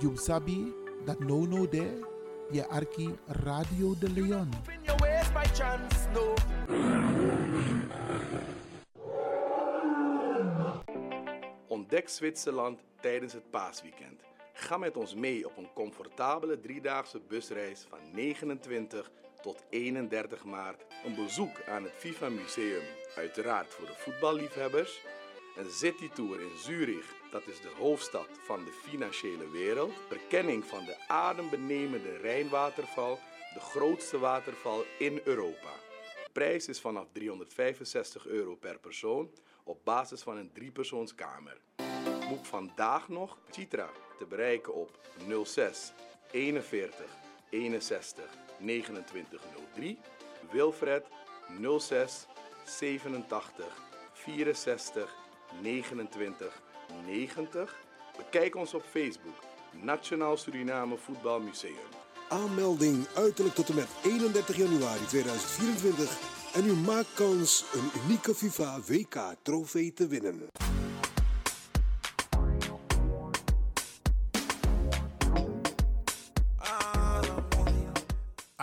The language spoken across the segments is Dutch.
You sabi dat no no de je arki Radio de Leon. Ontdek Zwitserland tijdens het paasweekend. Ga met ons mee op een comfortabele driedaagse busreis van 29 tot 31 maart. Een bezoek aan het FIFA Museum, uiteraard voor de voetballiefhebbers. Een citytour in Zurich, dat is de hoofdstad van de financiële wereld. Verkenning van de adembenemende Rijnwaterval, de grootste waterval in Europa. De prijs is vanaf 365 euro per persoon op basis van een driepersoonskamer. Boek vandaag nog Citra te bereiken op 06 41 61 2903. Wilfred 06 87 64 29 90. Bekijk ons op Facebook Nationaal Suriname Voetbal Museum. Aanmelding uiterlijk tot en met 31 januari 2024 en u maakt kans een unieke FIFA WK trofee te winnen.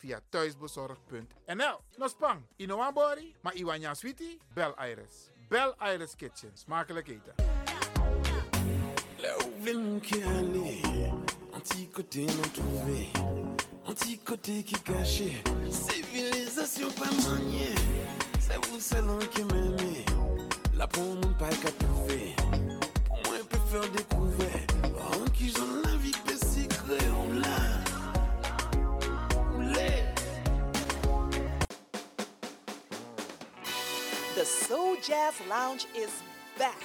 Via thuisbezorgd.nl. Nospang, Inoambori, maar Iwanya Sweetie? Bel Iris. Bel Iris Kitchen. Smakelijk eten. Là où veut mon cœur aller, anti-côté non trouvé, anti-côté qui caché, civilisation pas maniée, c'est vous seul qui m'aimez, là pour mon pas qu'à trouver, pour moi peut faire découvrir, en qui j'en la vie peut secret, on l'a, Soul Jazz Lounge is back.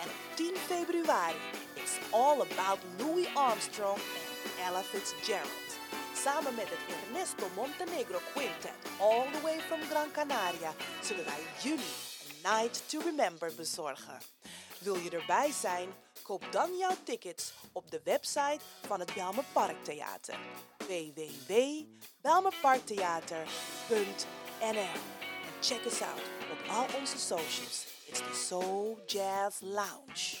En op 10 februari is all about Louis Armstrong en Ella Fitzgerald. Samen met het Ernesto Montenegro Quintet, all the way from Gran Canaria, zullen wij jullie een Night to Remember bezorgen. Wil je erbij zijn? Koop dan jouw tickets op de website van het Belmer Parktheater. www.belmerparktheater.nl En check us out op al onze socials. It's the Soul Jazz Lounge.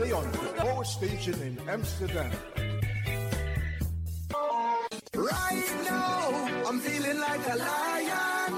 De Leon, the power station in Amsterdam. Right now, I'm feeling like a lion.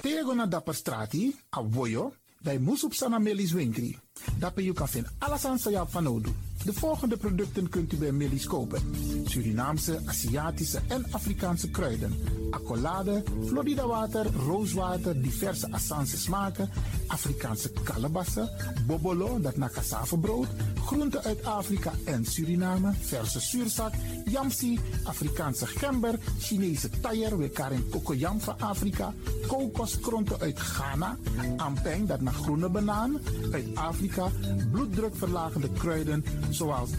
Tego na dapper strati, a voyo, dai musup sana melis winkri. Dapper you kan sa ya fanodu. De volgende producten kunt u bij Millie's kopen. Surinaamse, Aziatische en Afrikaanse kruiden. Accolade, Florida water, rooswater, diverse Assange smaken, Afrikaanse kalebassen, bobolo, dat naar cassavebrood, groenten uit Afrika en Suriname, verse zuurzak, yamsi, Afrikaanse gember, Chinese taier, we karen kokoyam van Afrika, kokoskronten uit Ghana, ampeng, dat naar groene banaan, uit Afrika, bloeddrukverlagende kruiden zoals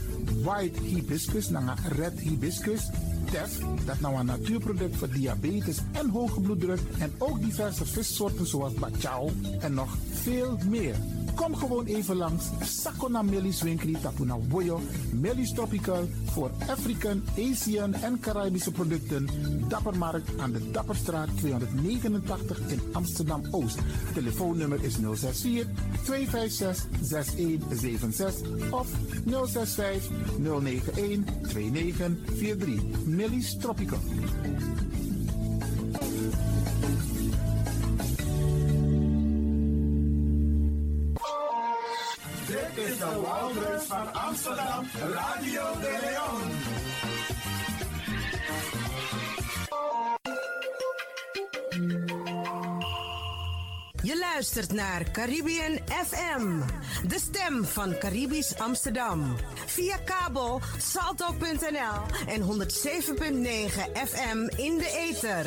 white hibiscus, naar red hibiscus, tef, dat nou een natuurproduct voor diabetes en hoge bloeddruk en ook diverse vissoorten zoals bachao en nog veel meer. Kom gewoon even langs Sakona Melis Winkri Tapuna Boyo, Melis Tropical voor African, Asian en Caribische producten. Dappermarkt aan de Dapperstraat 289 in Amsterdam Oost. Telefoonnummer is 064 256 6176 of 065 091 2943. Melis Tropical. Dit is de Wouders van Amsterdam, Radio de Leon. Luistert naar Caribbean FM, de stem van Caribisch Amsterdam. Via kabel salto.nl en 107.9 FM in de ether.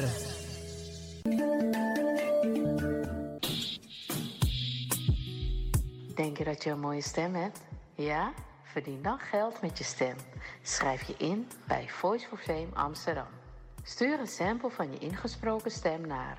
Denk je dat je een mooie stem hebt? Ja? Verdien dan geld met je stem. Schrijf je in bij Voice for Fame Amsterdam. Stuur een sample van je ingesproken stem naar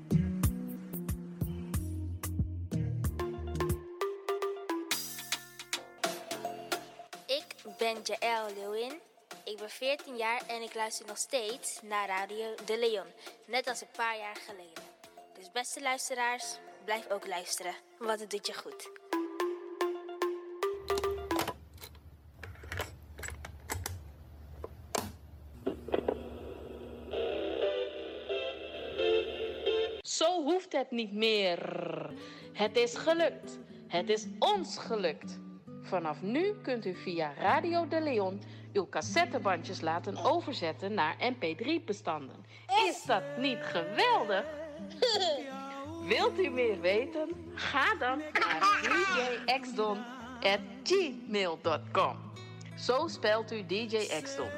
Ben Jaël Leeuwin. Ik ben 14 jaar en ik luister nog steeds naar Radio De Leon. Net als een paar jaar geleden. Dus beste luisteraars, blijf ook luisteren, want het doet je goed. Zo hoeft het niet meer. Het is gelukt. Het is ons gelukt. Vanaf nu kunt u via Radio de Leon uw cassettebandjes laten overzetten naar mp3-bestanden. Is dat niet geweldig? Wilt u meer weten? Ga dan naar djxdon.gmail.com Zo spelt u DJ Xdon.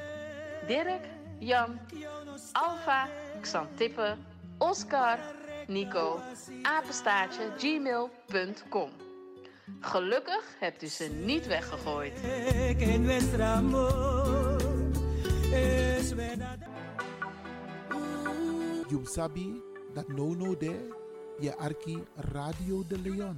Dirk, Jan, Alfa, Xantippe, Oscar, Nico, apenstaartje, gmail.com. Gelukkig hebt u ze niet weggegooid. You sabi dat no no de je arki Radio de Leon.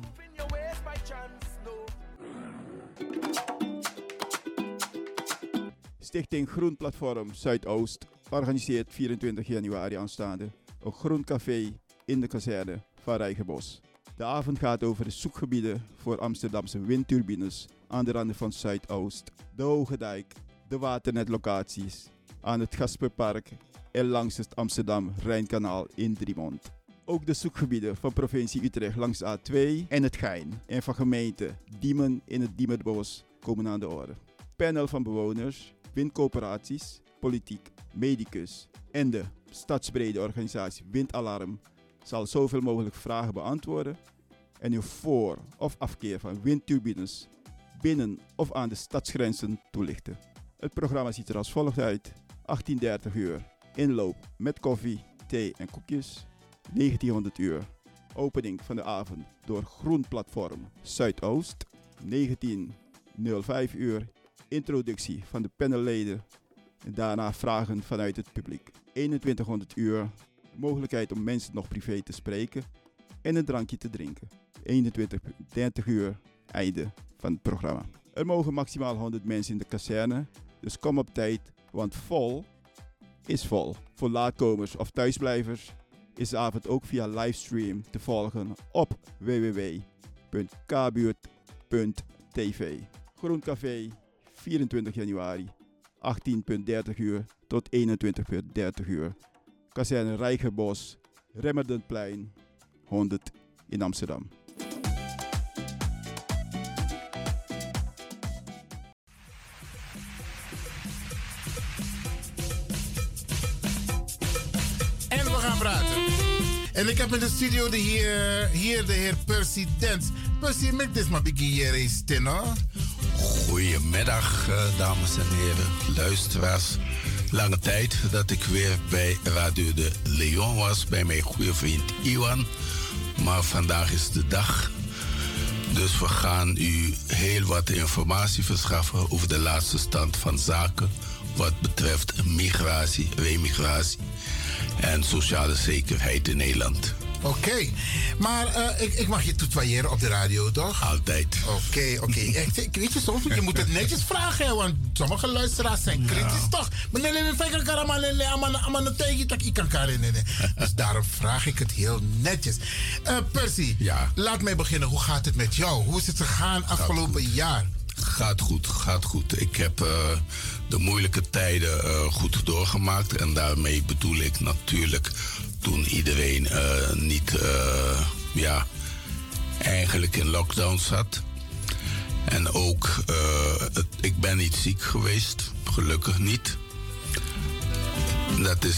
Stichting Groen Platform Zuidoost organiseert 24 januari aanstaande een groen café in de kazerne van Rijgenbos. De avond gaat over de zoekgebieden voor Amsterdamse windturbines aan de randen van Zuidoost, de Hoge Dijk, de waternetlocaties, aan het Gasperpark en langs het Amsterdam-Rijnkanaal in Driemond. Ook de zoekgebieden van provincie Utrecht langs de A2 en het Gein en van gemeente Diemen in het Diemerbos komen aan de orde. Panel van bewoners, windcoöperaties, politiek, medicus en de stadsbrede organisatie Windalarm zal zoveel mogelijk vragen beantwoorden en uw voor- of afkeer van windturbines binnen of aan de stadsgrenzen toelichten. Het programma ziet er als volgt uit: 18:30 uur inloop met koffie, thee en koekjes. 1900 uur opening van de avond door Groen Platform Zuidoost. 1905 uur introductie van de panelleden en daarna vragen vanuit het publiek. 2100 uur mogelijkheid om mensen nog privé te spreken en een drankje te drinken. 21, 30 uur einde van het programma. Er mogen maximaal 100 mensen in de kazerne, Dus kom op tijd, want vol is vol. Voor laatkomers of thuisblijvers is de avond ook via livestream te volgen op www.kbuurt.tv. Groen Café, 24 januari, 18.30 uur tot 21.30 uur. Kazerne Rijkenbos, Remmerdenplein, 100 in Amsterdam. En we gaan praten. En ik heb in de studio de heer, hier de heer Percy Dens. Percy, met dit maar hier is tenor. Goedemiddag, eh, dames en heren, luisteraars. Lange tijd dat ik weer bij Radio de Leon was, bij mijn goede vriend Iwan. Maar vandaag is de dag. Dus we gaan u heel wat informatie verschaffen over de laatste stand van zaken. Wat betreft migratie, remigratie en sociale zekerheid in Nederland. Oké, maar eh, ik, ik mag je toetwaaieren op de radio, toch? Altijd. Oké, oké. Echt, ik weet je, soms je moet het netjes vragen, hè, want sommige luisteraars zijn kritisch, toch? Maar nee, nee, nee, karama, nee, nee, amana, amana, tegen, tak, ik kan karen. Dus daarom vraag ik het heel netjes. Eh, Percy, Ja. laat mij beginnen. Hoe gaat het met jou? Hoe is het gegaan afgelopen jaar? Gaat goed, gaat goed. Ik heb eh, de moeilijke tijden eh, goed doorgemaakt. En daarmee bedoel ik natuurlijk toen iedereen eh, niet, eh, ja, eigenlijk in lockdown zat. En ook, ik ben niet ziek geweest, gelukkig niet. Dat is,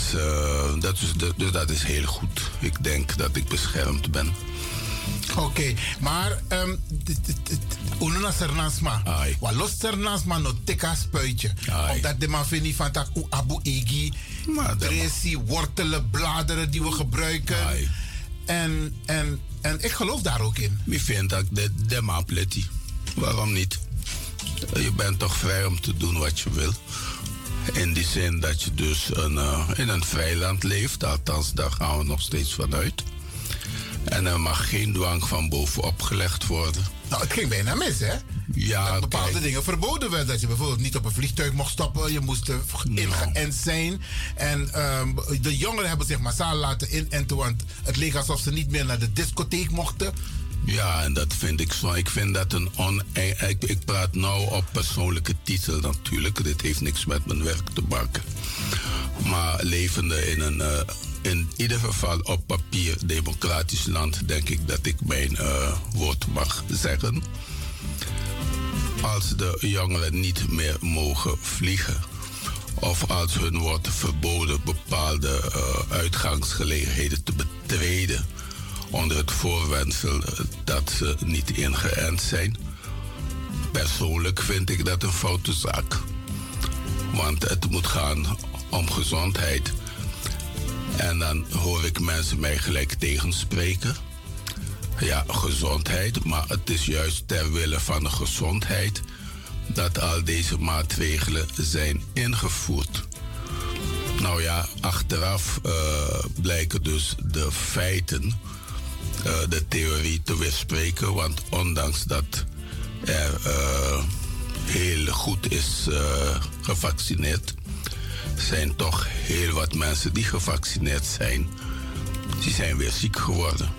dat is, dus dat is heel goed. Ik denk dat ik beschermd ben. Oké, maar um, Ununa Sernasma. Wa los Sernasma no teka spuitje. Omdat de man vindt van tak u abu egi. Dresi, wortelen, bladeren die we gebruiken. En, en, en ik geloof daar ook in. Ik vind dat de, de man. Waarom niet? Je bent toch vrij om te doen wat je wil. In die zin dat je dus een, eh, in een vrij land leeft. Althans, daar gaan we nog steeds vanuit. En er mag geen dwang van bovenop gelegd worden. Nou, het ging bijna mis, hè? Ja, dat bepaalde dingen verboden werden. Dat je bijvoorbeeld niet op een vliegtuig mocht stappen. Je moest uh, ingeënt zijn. En um, de jongeren hebben zich massaal laten inenten. Want het leek alsof ze niet meer naar de discotheek mochten. Ja, en dat vind ik zo. Ik vind dat een on... Ik, ik praat nou op persoonlijke titel natuurlijk. Dit heeft niks met mijn werk te maken. Maar levende in een... Uh, in ieder geval op papier democratisch land... denk ik dat ik mijn uh, woord mag zeggen. Als de jongeren niet meer mogen vliegen... of als hun wordt verboden bepaalde uh, uitgangsgelegenheden te betreden onder het voorwendsel dat ze niet ingeënt zijn. Persoonlijk vind ik dat een foute zaak. Want het moet gaan om gezondheid. En dan hoor ik mensen mij gelijk tegenspreken. Ja, gezondheid, maar het is juist ter wille van de gezondheid dat al deze maatregelen zijn ingevoerd. Nou ja, achteraf uh, blijken dus de feiten uh, de theorie te weerspreken. Want ondanks dat er uh, heel goed is gevaccineerd, zijn toch heel wat mensen die gevaccineerd zijn, die zijn weer ziek geworden.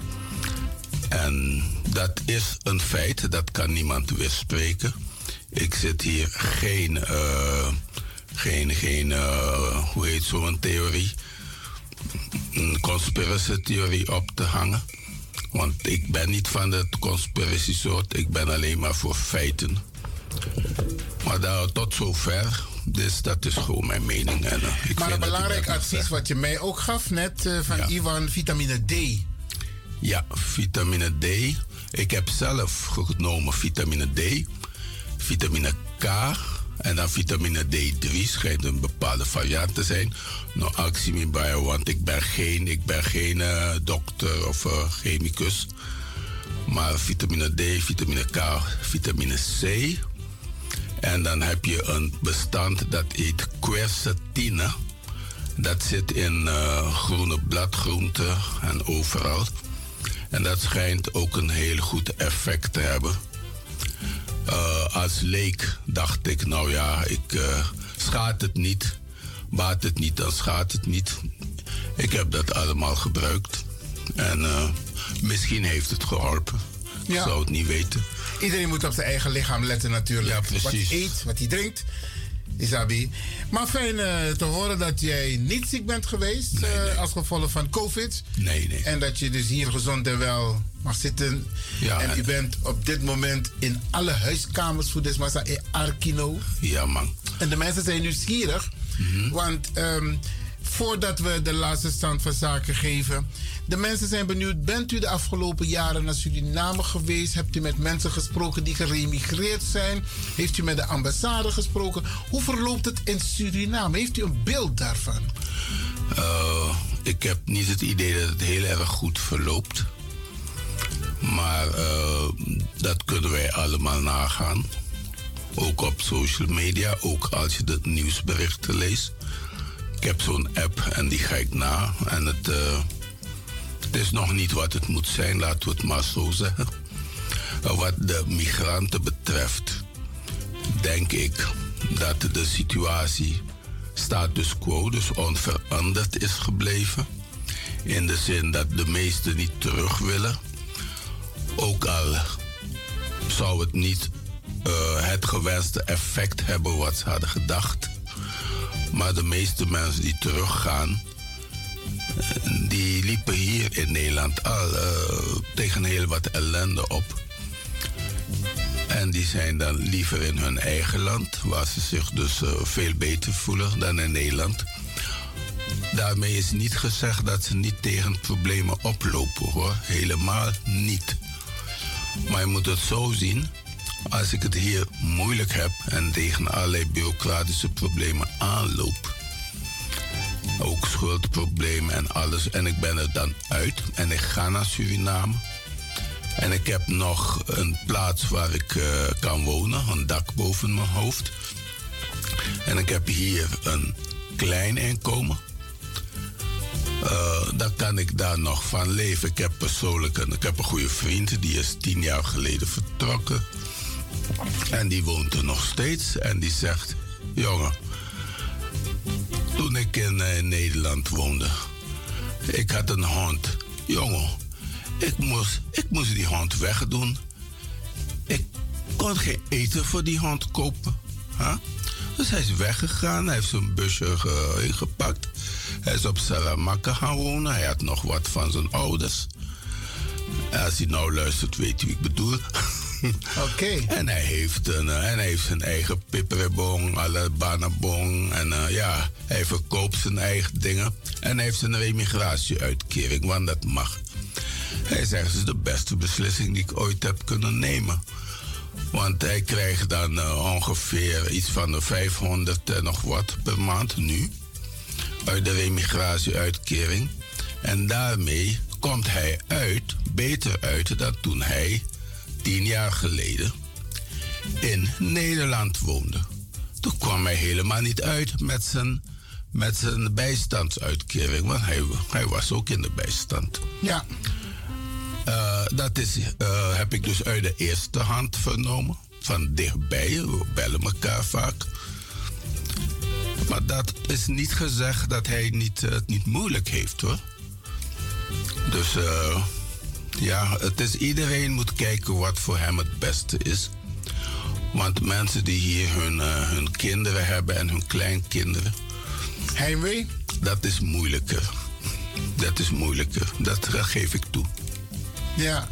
En dat is een feit, dat kan niemand weerspreken. Ik zit hier geen, geen, geen hoe heet zo'n theorie, een conspiracy theorie op te hangen. Want ik ben niet van het conspiratiesoort, ik ben alleen maar voor feiten. Maar daar, tot zover, dus dat is gewoon mijn mening. En, uh, ik maar een belangrijk advies wat je mij ook gaf net uh, van ja. Ivan, vitamine D. Ja, vitamine D. Ik heb zelf genomen vitamine D, vitamine K en dan vitamine D3 schijnt een bepaalde variant te zijn. Nou, actie me bij, want ik ben geen, ik ben geen uh, dokter of uh, chemicus. Maar vitamine D, vitamine K, vitamine C. En dan heb je een bestand dat heet quercetine. Dat zit in uh, groene bladgroenten en overal. En dat schijnt ook een heel goed effect te hebben. Uh, als leek dacht ik, nou ja, ik uh, schaadt het niet. Baat het niet, dan schaadt het niet. Ik heb dat allemaal gebruikt. En eh, misschien heeft het geholpen. Ik zou het niet weten. Iedereen moet op zijn eigen lichaam letten natuurlijk. Ja. Wat hij eet, wat hij drinkt. Isabi. Maar fijn eh, te horen dat jij niet ziek bent geweest eh, als gevolg van COVID. Nee, nee. En dat je dus hier gezond en wel mag zitten. Ja, en en- u bent op dit moment in alle huiskamers voor Desmasa in Arkino. Ja, man. En de mensen zijn nieuwsgierig. Want ehm, voordat we de laatste stand van zaken geven. De mensen zijn benieuwd. Bent u de afgelopen jaren naar Suriname geweest? Hebt u met mensen gesproken die geremigreerd zijn? Heeft u met de ambassade gesproken? Hoe verloopt het in Suriname? Heeft u een beeld daarvan? Eh, ik heb niet het idee dat het heel erg goed verloopt. Maar eh, dat kunnen wij allemaal nagaan. Ook op social media, ook als je de nieuwsberichten leest. Ik heb zo'n app en die ga ik na. En het, eh, het is nog niet wat het moet zijn, laten we het maar zo zeggen. Eh, Wat de migranten betreft, denk ik dat de situatie status quo, dus onveranderd is gebleven. In de zin dat de meesten niet terug willen. Ook al zou het niet eh, het gewenste effect hebben wat ze hadden gedacht. Maar de meeste mensen die teruggaan, die liepen hier in Nederland al eh, tegen heel wat ellende op. En die zijn dan liever in hun eigen land, waar ze zich dus eh, veel beter voelen dan in Nederland. Daarmee is niet gezegd dat ze niet tegen problemen oplopen hoor. Helemaal niet. Maar je moet het zo zien. Als ik het hier moeilijk heb en tegen allerlei bureaucratische problemen aanloop. Ook schuldproblemen en alles. En ik ben er dan uit en ik ga naar Suriname. En ik heb nog een plaats waar ik eh, kan wonen, een dak boven mijn hoofd. En ik heb hier een klein inkomen. Eh, dan kan ik daar nog van leven. Ik heb persoonlijk ik heb een goede vriend, die is tien jaar geleden vertrokken. En die woont er nog steeds. En die zegt, jongen, toen ik in, eh, Nederland woonde, ik had een hond. Jongen, ik moest, ik moest die hond wegdoen. Ik kon geen eten voor die hond kopen. hè? Dus hij is weggegaan. Hij heeft zijn busje ge- ingepakt. Hij is op Salamanca gaan wonen. Hij had nog wat van zijn ouders. Als hij nou luistert, weet u wie ik bedoel. Oké. En hij heeft, een, eh, hij heeft zijn eigen pipperebong, alle banabong. En eh, ja, hij verkoopt zijn eigen dingen. En hij heeft zijn remigratieuitkering, want dat mag. Hij zegt, het is de beste beslissing die ik ooit heb kunnen nemen. Want hij krijgt dan eh, ongeveer iets van de 500 en nog wat per maand nu. Uit de remigratieuitkering. En daarmee komt hij uit, beter uit dan toen hij tien jaar geleden in Nederland woonde. Toen kwam hij helemaal niet uit met zijn, met zijn bijstandsuitkering, want hij, hij was ook in de bijstand. Ja. Eh, dat is, eh, heb ik dus uit de eerste hand vernomen. Van dichtbij, we bellen elkaar vaak. Maar dat is niet gezegd dat hij niet, eh, het niet moeilijk heeft hoor. Dus eh, ja, het is, iedereen moet kijken wat voor hem het beste is. Want mensen die hier hun, eh, hun kinderen hebben en hun kleinkinderen. Heimwee? Dat is moeilijker. Dat is moeilijker. Dat geef ik toe. Ja.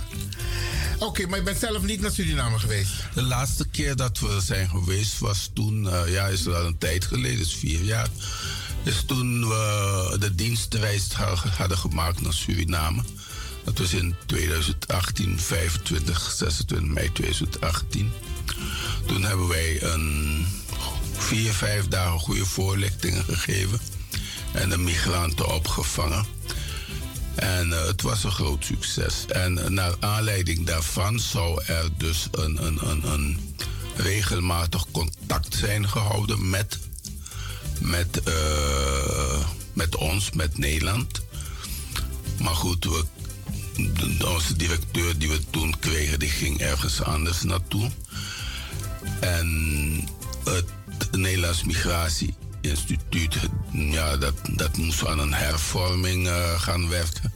Oké, maar je bent zelf niet naar Suriname geweest? De laatste keer dat we zijn geweest was toen, eh, ja, is al een tijd geleden, is vier jaar. Is toen we de dienstreis ha- hadden gemaakt naar Suriname. Dat was in 2018, 25, 26 mei 2018. Toen hebben wij een vier, vijf dagen goede voorlichtingen gegeven. En de migranten opgevangen. En eh, het was een groot succes. En eh, naar aanleiding daarvan zou er dus een, een, een, een regelmatig contact zijn gehouden met, met, eh, met ons, met Nederland. Maar goed, we, onze directeur die we toen kregen, die ging ergens anders naartoe. En het, Nederlands Migratie-instituut, ja, dat, dat moest aan een hervorming eh, gaan werken.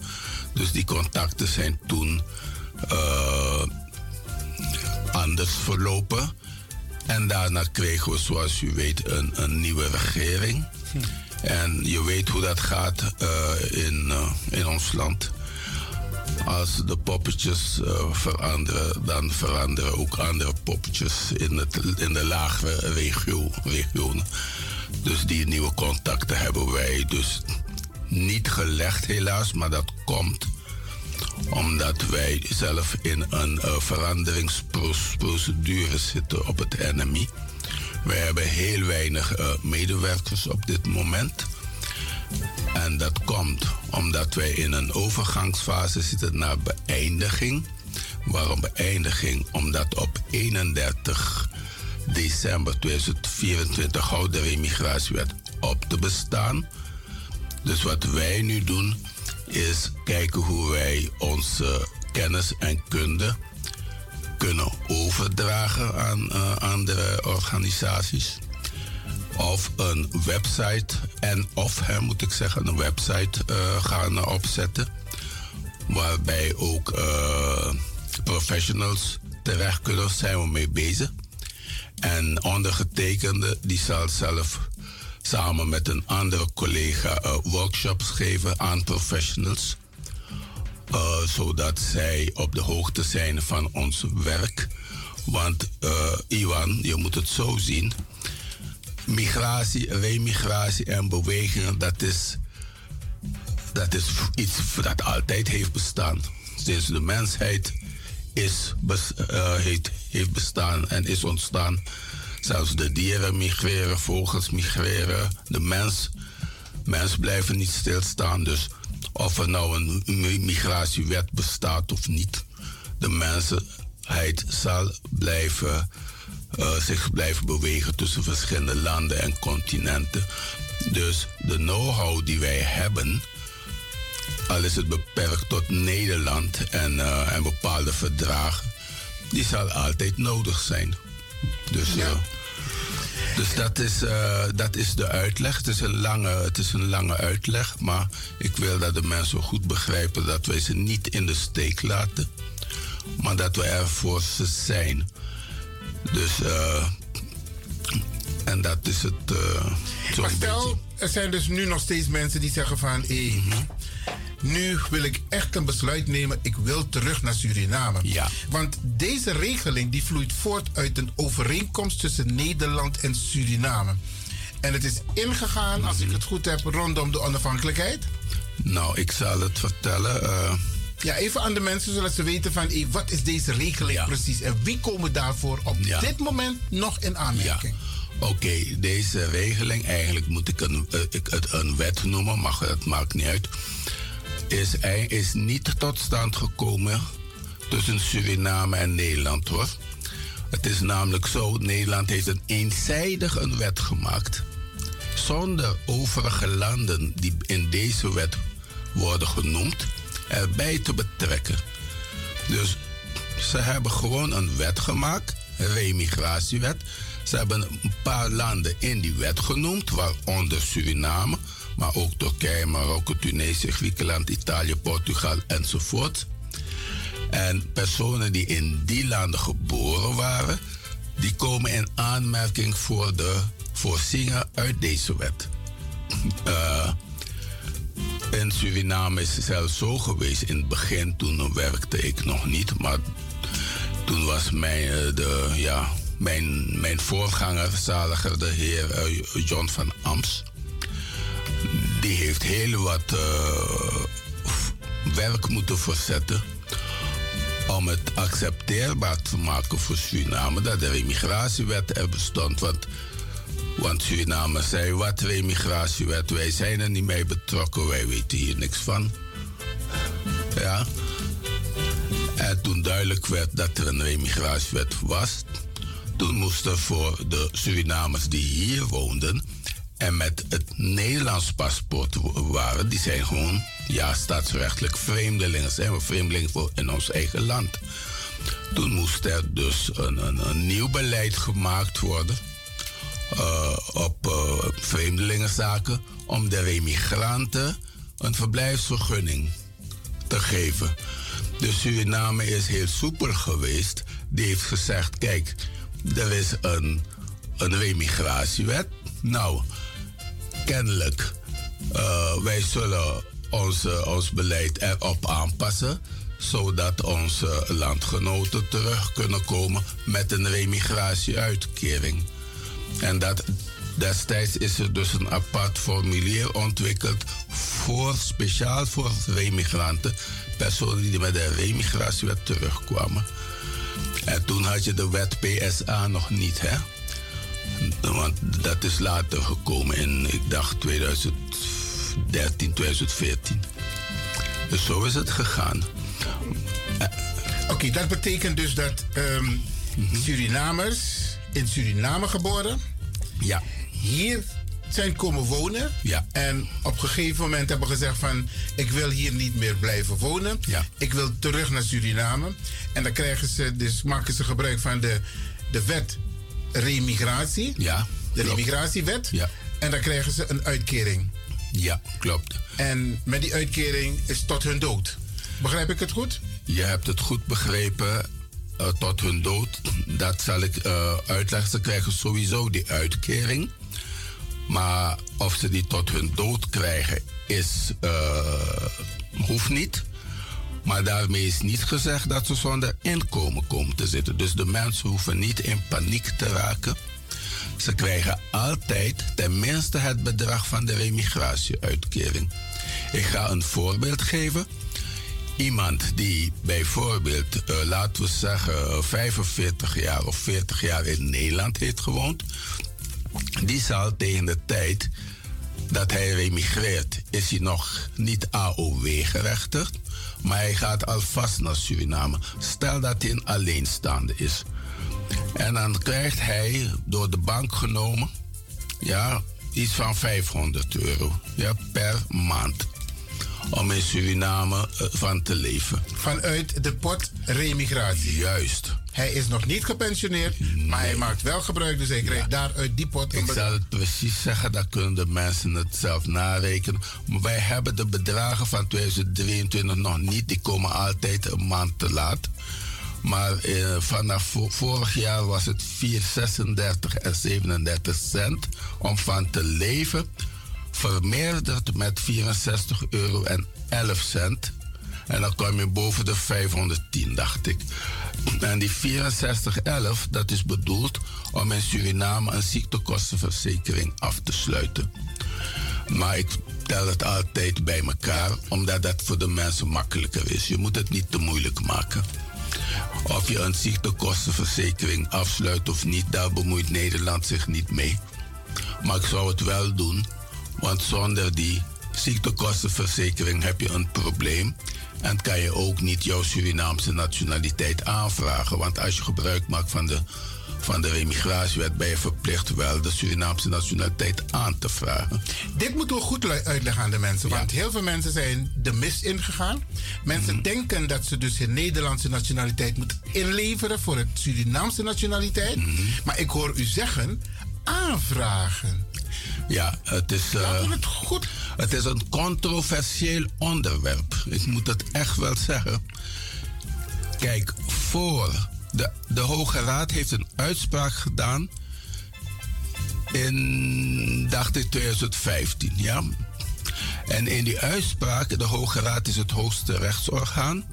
Dus die contacten zijn toen eh, anders verlopen. En daarna kregen we, zoals u weet, een, een nieuwe regering. En je weet hoe dat gaat eh, in, in ons land. Als de poppetjes veranderen, dan veranderen ook andere poppetjes in, het, in de lagere regio, regionen. Dus die nieuwe contacten hebben wij dus niet gelegd, helaas, maar dat komt omdat wij zelf in een uh, veranderingsprocedure zitten op het NMI. Wij hebben heel weinig uh, medewerkers op dit moment. En dat komt omdat wij in een overgangsfase zitten naar beëindiging. Waarom beëindiging? Omdat op 31 december 2024 houdt de remigratiewet op te bestaan. Dus wat wij nu doen is kijken hoe wij onze kennis en kunde kunnen overdragen aan uh, andere organisaties. Of een website en of, hè, moet ik zeggen, een website uh, gaan opzetten. Waarbij ook uh, professionals terecht kunnen, zijn we mee bezig. En ondergetekende die zal zelf samen met een andere collega uh, workshops geven aan professionals. Zodat zij op de hoogte zijn van ons werk. Want Iwan, je moet het zo zien. Migratie, remigratie en bewegingen, dat is, dat is iets dat altijd heeft bestaan. Sinds de mensheid is, heeft, heeft bestaan en is ontstaan Zelfs de dieren migreren, vogels migreren. De mens, mens blijven niet stilstaan. Dus of er nou een migratiewet bestaat of niet, de mensheid zal blijven, uh, zich blijven bewegen tussen verschillende landen en continenten. Dus de know-how die wij hebben, al is het beperkt tot Nederland en, uh, en bepaalde verdragen, die zal altijd nodig zijn. Dus, ja. Uh, dus dat is, uh, dat is de uitleg. Het is, een lange, het is een lange uitleg, maar ik wil dat de mensen goed begrijpen dat wij ze niet in de steek laten, maar dat we er voor ze zijn. Dus, uh, en dat is het. Uh, maar stel, er zijn dus nu nog steeds mensen die zeggen van, hé, hey, mm nu wil ik echt een besluit nemen. Ik wil terug naar Suriname. Ja. Want deze regeling die vloeit voort uit een overeenkomst tussen Nederland en Suriname. En het is ingegaan, als ik het goed heb, rondom de onafhankelijkheid. Nou, ik zal het vertellen. Uh... Ja, even aan de mensen zodat ze weten van hey, wat is deze regeling ja. precies en wie komen daarvoor op ja. dit moment nog in aanmerking. Ja. Oké, okay, deze regeling, eigenlijk moet ik, een, uh, ik het een wet noemen, maar dat maakt niet uit is, is niet tot stand gekomen tussen Suriname en Nederland hoor. Het is namelijk zo, Nederland heeft een eenzijdig een wet gemaakt. Zonder overige landen die in deze wet worden genoemd erbij te betrekken. Dus ze hebben gewoon een wet gemaakt, een remigratiewet. Ze hebben een paar landen in die wet genoemd, waaronder Suriname maar ook Turkije, Marokko, Tunesië, Griekenland, Italië, Portugal enzovoort. En personen die in die landen geboren waren, die komen in aanmerking voor de voorzieningen uit deze wet. Uh, in Suriname is zelfs zo geweest. In het begin, toen werkte ik nog niet, maar toen was mijn, eh, de, ja, mijn, mijn voorganger, de heer uh, John van Ams die heeft heel wat uh, werk moeten verzetten om het accepteerbaar te maken voor Suriname dat de remigratiewet er bestond. Want, want Suriname zei, wat remigratiewet, wij zijn er niet mee betrokken, wij weten hier niks van. Ja. En toen duidelijk werd dat er een remigratiewet was, toen moest er voor de Surinamers die hier woonden en met het Nederlands paspoort waren, die zijn gewoon ja, staatsrechtelijk vreemdelingen. Zijn we vreemdelingen in ons eigen land. Toen moest er dus een nieuw beleid gemaakt worden eh, op uh, vreemdelingenzaken om de remigranten een verblijfsvergunning te geven. De Suriname is heel soepel geweest. Die heeft gezegd: kijk, er is een, een remigratiewet. Nou, kennelijk, uh, wij zullen ons, ons beleid erop aanpassen zodat onze landgenoten terug kunnen komen met een remigratieuitkering. En dat, destijds is er dus een apart formulier ontwikkeld voor, speciaal voor remigranten, personen die met een remigratiewet terugkwamen. En toen had je de wet PSA nog niet, hè? Want dat is later gekomen in, ik dacht 2013, 2014. Dus zo is het gegaan. Oké, dat betekent dus dat um, Surinamers in Suriname geboren. Ja. Hier zijn komen wonen. Ja. En op een gegeven moment hebben gezegd van... ik wil hier niet meer blijven wonen. Ja. Ik wil terug naar Suriname. En dan krijgen ze, dus maken ze gebruik van de, de wet remigratie. Ja, De remigratiewet. Ja. En dan krijgen ze een uitkering. Ja, klopt. En met die uitkering is tot hun dood. Begrijp ik het goed? Je hebt het goed begrepen. Uh, tot hun dood. Dat zal ik uh, uitleggen. Ze krijgen sowieso die uitkering. Maar of ze die tot hun dood krijgen, is, uh, hoeft niet. Maar daarmee is niet gezegd dat ze zonder inkomen komen te zitten. Dus de mensen hoeven niet in paniek te raken. Ze krijgen altijd tenminste het bedrag van de remigratieuitkering. Ik ga een voorbeeld geven. Iemand die bijvoorbeeld, uh, laten we zeggen, 45 jaar of 40 jaar in Nederland heeft gewoond, die zal tegen de tijd dat hij remigreert, is hij nog niet AOW-gerechtigd, maar hij gaat alvast naar Suriname. Stel dat hij een alleenstaande is. En dan krijgt hij door de bank genomen, ja, iets van 500 euro ja, per maand. Om in Suriname van te leven. Vanuit de pot remigratie. Juist. Hij is nog niet gepensioneerd, nee. maar hij maakt wel gebruik, dus hij krijgt ja. daaruit die pot. Ik zal het precies zeggen, dan kunnen de mensen het zelf narekenen. Maar wij hebben de bedragen van 2023 nog niet, die komen altijd een maand te laat. Maar eh, vanaf vorig jaar was het 4,36 en 37 cent om van te leven. Vermeerderd met 64 euro en 11 cent. En dan kwam je boven de 510, dacht ik. En die 6411, dat is bedoeld om in Suriname een ziektekostenverzekering af te sluiten. Maar ik tel het altijd bij elkaar, omdat dat voor de mensen makkelijker is. Je moet het niet te moeilijk maken. Of je een ziektekostenverzekering afsluit of niet, daar bemoeit Nederland zich niet mee. Maar ik zou het wel doen, want zonder die ziektekostenverzekering heb je een probleem. En kan je ook niet jouw Surinaamse nationaliteit aanvragen. Want als je gebruik maakt van de, van de remigratiewet, ben je verplicht wel de Surinaamse nationaliteit aan te vragen. Dit moeten we goed uitleggen aan de mensen. Ja. Want heel veel mensen zijn de mist ingegaan. Mensen mm -hmm. denken dat ze dus hun Nederlandse nationaliteit moeten inleveren voor het Surinaamse nationaliteit. Mm -hmm. Maar ik hoor u zeggen, aanvragen. Ja, het is. Uh, het, goed. het is een controversieel onderwerp. Ik moet het echt wel zeggen. Kijk, voor. De, de Hoge Raad heeft een uitspraak gedaan. In, dacht ik, 2015, ja. En in die uitspraak, de Hoge Raad is het hoogste rechtsorgaan.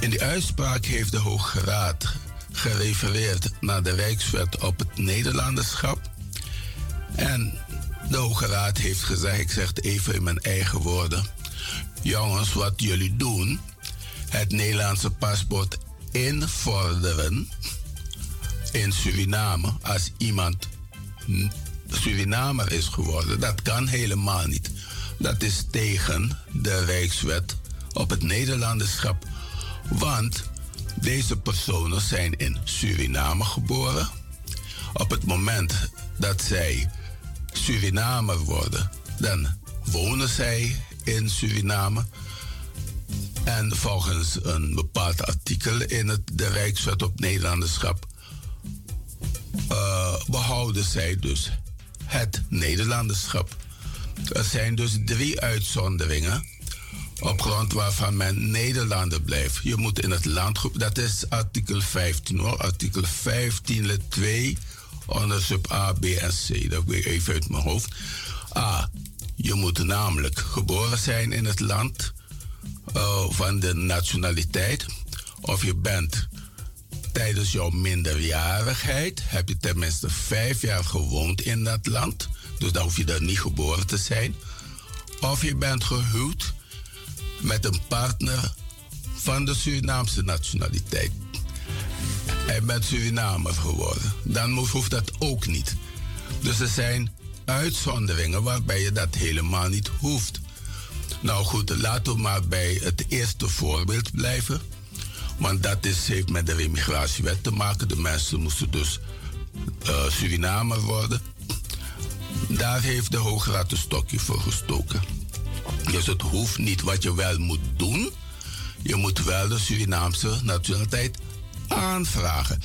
In die uitspraak heeft de Hoge Raad gerefereerd naar de Rijkswet op het Nederlanderschap. En de Hoge Raad heeft gezegd, ik zeg het even in mijn eigen woorden. Jongens, wat jullie doen, het Nederlandse paspoort invorderen in Suriname als iemand Surinamer is geworden, dat kan helemaal niet. Dat is tegen de Rijkswet op het Nederlanderschap. Want deze personen zijn in Suriname geboren. Op het moment dat zij Surinamer worden, dan wonen zij in Suriname. En volgens een bepaald artikel in het, de Rijkswet op Nederlanderschap uh, behouden zij dus het Nederlanderschap. Er zijn dus drie uitzonderingen op grond waarvan men Nederlander blijft. Je moet in het land, dat is artikel 15 hoor, artikel 15 lid 2 onder sub A, B en C. Dat weet ik even uit mijn hoofd. A. Je moet namelijk geboren zijn in het land uh, van de nationaliteit. Of je bent tijdens jouw minderjarigheid, heb je tenminste vijf jaar gewoond in dat land. Dus dan hoef je daar niet geboren te zijn. Of je bent gehuwd met een partner van de Surinaamse nationaliteit. Hij bent Surinamer geworden. Dan hoeft dat ook niet. Dus er zijn uitzonderingen waarbij je dat helemaal niet hoeft. Nou goed, laten we maar bij het eerste voorbeeld blijven. Want dat is, heeft met de immigratiewet te maken. De mensen moesten dus uh, Surinamer worden. Daar heeft de Hoge Raad een stokje voor gestoken. Dus het hoeft niet wat je wel moet doen. Je moet wel de Surinaamse nationaliteit aanvragen.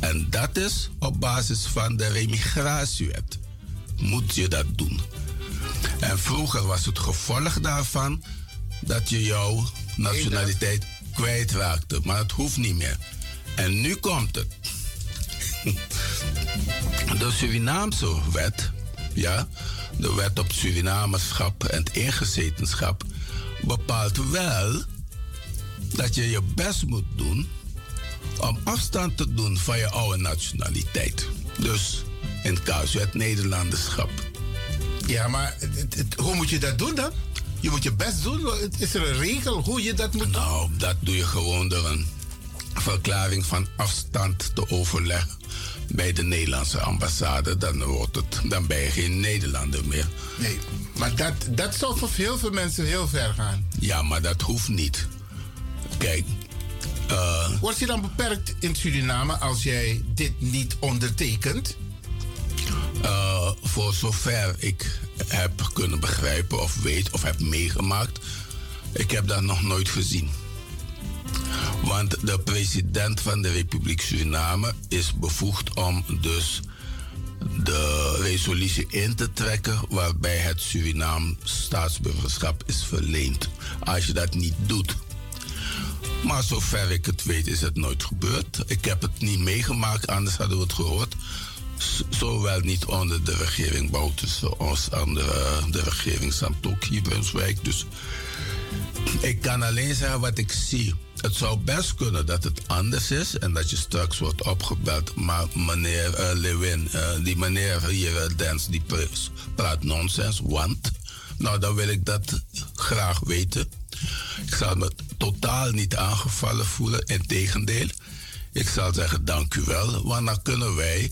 En dat is op basis van de remigratiewet. Moet je dat doen. En vroeger was het gevolg daarvan dat je jouw nationaliteit kwijtraakte. Maar het hoeft niet meer. En nu komt het. De Surinaamse wet, ja, de wet op Surinamerschap en ingezetenschap, bepaalt wel dat je je best moet doen om afstand te doen van je oude nationaliteit. Dus in het casus het Nederlanderschap. Ja, maar hoe moet je dat doen dan? Je moet je best doen. Is er een regel hoe je dat moet doen? Nou, dat doe je gewoon door een verklaring van afstand te overleggen bij de Nederlandse ambassade. Dan, wordt het, dan ben je geen Nederlander meer. Nee, maar dat, dat zou voor heel veel mensen heel ver gaan. Ja, maar dat hoeft niet. Kijk. Uh, Word je dan beperkt in Suriname als jij dit niet ondertekent? Uh, voor zover ik heb kunnen begrijpen of weet of heb meegemaakt, ik heb dat nog nooit gezien. Want de president van de Republiek Suriname is bevoegd om dus de resolutie in te trekken waarbij het Surinaam staatsburgerschap is verleend. Als je dat niet doet. Maar zover ik het weet is het nooit gebeurd. Ik heb het niet meegemaakt, anders hadden we het gehoord zowel niet onder de regering Bouterse als onder de regering Santoki Brunswijk. Dus ik kan alleen zeggen wat ik zie. Het zou best kunnen dat het anders is en dat je straks wordt opgebeld. Maar meneer uh, Lewin, uh, die meneer hier, uh, Dens, die praat nonsens. Want, nou dan wil ik dat graag weten. Ik zal me totaal niet aangevallen voelen. Integendeel, ik zal zeggen dank u wel. Want dan kunnen wij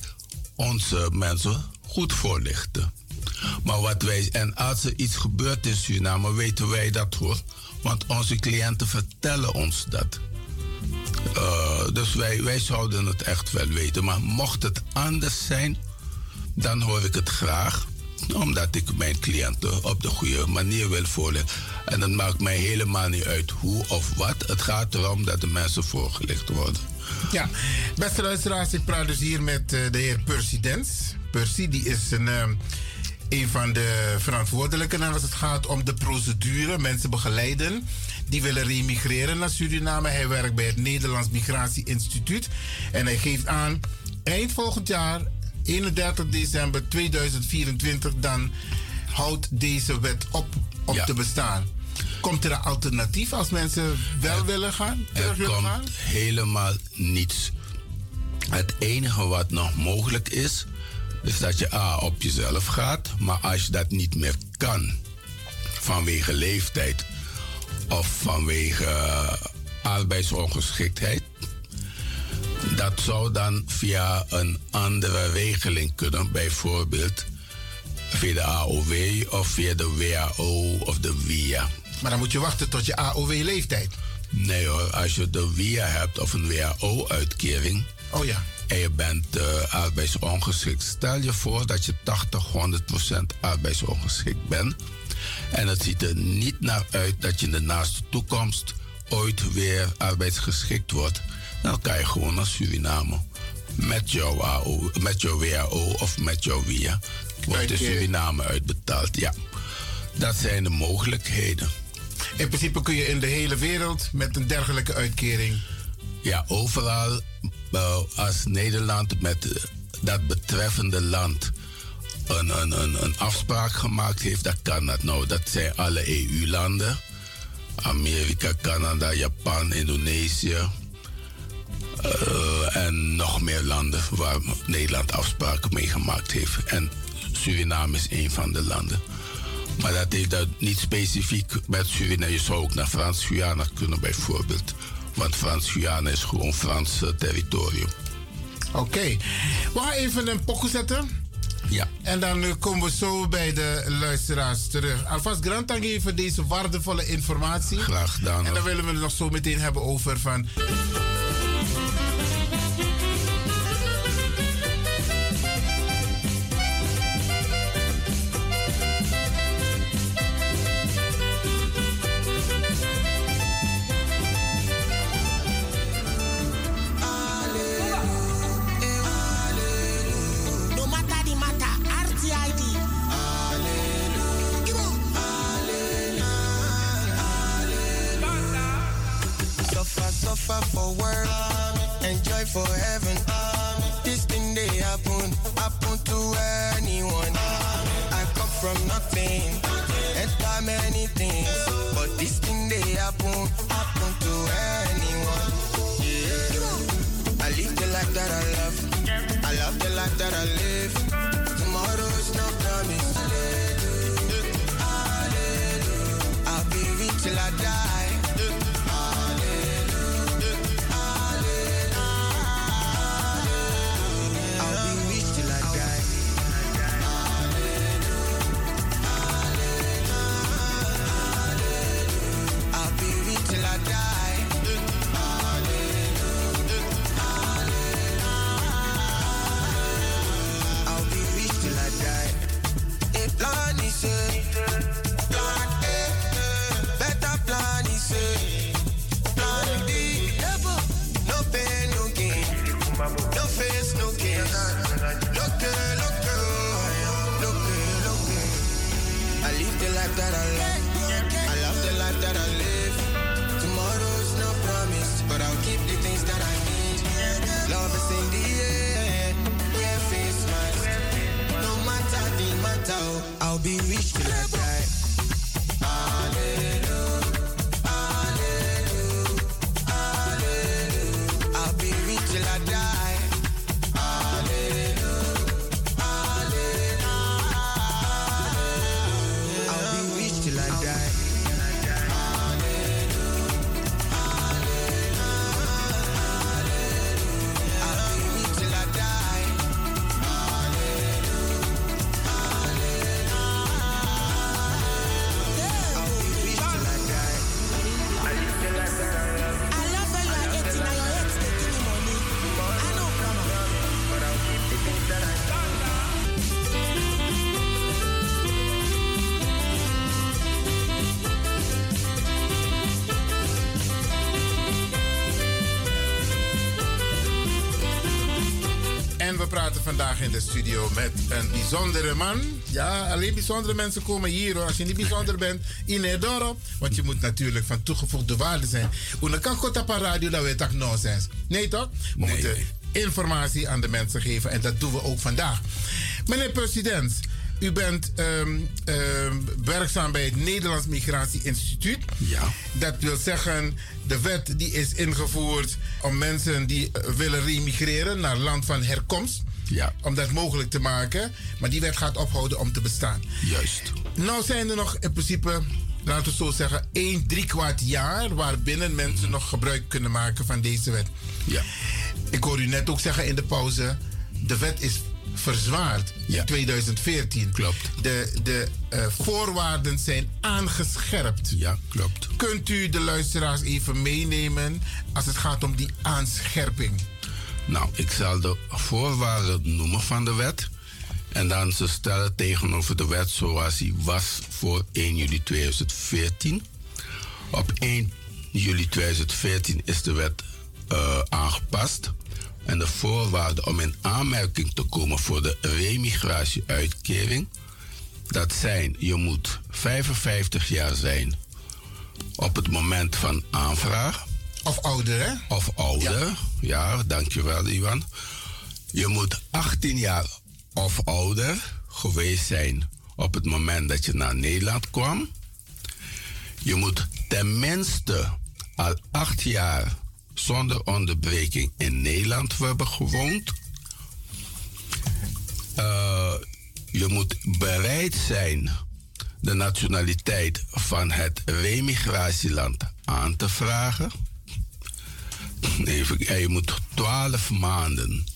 onze mensen goed voorlichten. Maar wat wij, en als er iets gebeurt in Suriname, weten wij dat hoor. Want onze cliënten vertellen ons dat. Uh, dus wij, wij zouden het echt wel weten. Maar mocht het anders zijn, dan hoor ik het graag. Omdat ik mijn cliënten op de goede manier wil voorleggen. En het maakt mij helemaal niet uit hoe of wat. Het gaat erom dat de mensen voorgelicht worden. Ja, beste luisteraars, ik praat dus hier met uh, de heer Percy Dens. Percy, die is een, uh, een van de verantwoordelijken als het gaat om de procedure, mensen begeleiden die willen remigreren naar Suriname. Hij werkt bij het Nederlands Migratie Instituut en hij geeft aan eind volgend jaar, 31 december 2024, dan houdt deze wet op, op ja. te bestaan. Komt er een alternatief als mensen wel er, willen gaan? Er komt gaan? helemaal niets. Het enige wat nog mogelijk is, is dat je A op jezelf gaat. Maar als je dat niet meer kan, vanwege leeftijd of vanwege arbeidsongeschiktheid, dat zou dan via een andere regeling kunnen. Bijvoorbeeld via de AOW of via de WHO of de WIA. Maar dan moet je wachten tot je AOW-leeftijd. Nee hoor, als je de WIA hebt of een WHO-uitkering. Oh ja. En je bent uh, arbeidsongeschikt. Stel je voor dat je 80, 100% arbeidsongeschikt bent. En het ziet er niet naar uit dat je in de naaste toekomst ooit weer arbeidsgeschikt wordt. Dan kan je gewoon naar Suriname. met jouw, AO, met jouw WAO of met jouw WIA wordt de. Suriname uitbetaald. Ja, dat zijn de mogelijkheden. In principe kun je in de hele wereld met een dergelijke uitkering. Ja, overal eh, als Nederland met eh, dat betreffende land een, een, een, een afspraak gemaakt heeft, dan kan dat. Nou, dat zijn alle EU-landen. Amerika, Canada, Japan, Indonesië. Eh, en nog meer landen waar Nederland afspraken mee gemaakt heeft. En Suriname is een van de landen. Maar dat heeft dat niet specifiek met Suriname. Je zou ook naar Frans-Guyana kunnen bijvoorbeeld. Want Frans-Guyana is gewoon Frans eh, territorium. Oké. We gaan even een pokoe zetten. Ja. En dan eh, komen we zo bij de luisteraars terug. Alvast Grant dank voor deze waardevolle informatie. Graag gedaan. En dan willen we het nog zo meteen hebben over van... enjoy for heaven. This thing they happen, happen to anyone. I come from nothing, and enter many things, but this thing they happen, happen to anyone. Yeah. I live the life that I love, I love the life that I live. In de studio met een bijzondere man. Ja, alleen bijzondere mensen komen hier hoor. Als je niet bijzonder bent, in het dorp. Want je moet natuurlijk van toegevoegde waarde zijn. Una kan goed op een radio, dat weet toch nonsens. Nee toch? We moeten informatie aan de mensen geven. En dat doen we ook vandaag. Meneer president, u bent ehm, ehm, werkzaam bij het Nederlands Migratie Instituut. Ja. Dat wil zeggen, de wet die is ingevoerd om mensen die eh, willen remigreren naar land van herkomst. Ja. Om dat mogelijk te maken. Maar die wet gaat ophouden om te bestaan. Juist. Nou zijn er nog in principe, laten we zo zeggen, 1 drie kwart jaar waarbinnen mensen nog gebruik kunnen maken van deze wet. Ja. Ik hoor u net ook zeggen in de pauze, de wet is verzwaard in 2014. Klopt. De, de eh, voorwaarden zijn aangescherpt. Ja, klopt. Kunt u de luisteraars even meenemen als het gaat om die aanscherping? Nou, ik zal de voorwaarden noemen van de wet. En dan ze stellen tegenover de wet zoals die was voor 1 juli 2014. Op 1 juli 2014 is de wet eh, aangepast. En de voorwaarden om in aanmerking te komen voor de remigratieuitkering, dat zijn, je moet 55 jaar zijn op het moment van aanvraag. Of ouder, hè? Of ouder, ja, dankjewel Iwan. Je moet 18 jaar of ouder geweest zijn op het moment dat je naar Nederland kwam. Je moet tenminste al acht jaar zonder onderbreking in Nederland hebben gewoond. Eh, je moet bereid zijn de nationaliteit van het remigratieland aan te vragen. Even, en je moet 12 maanden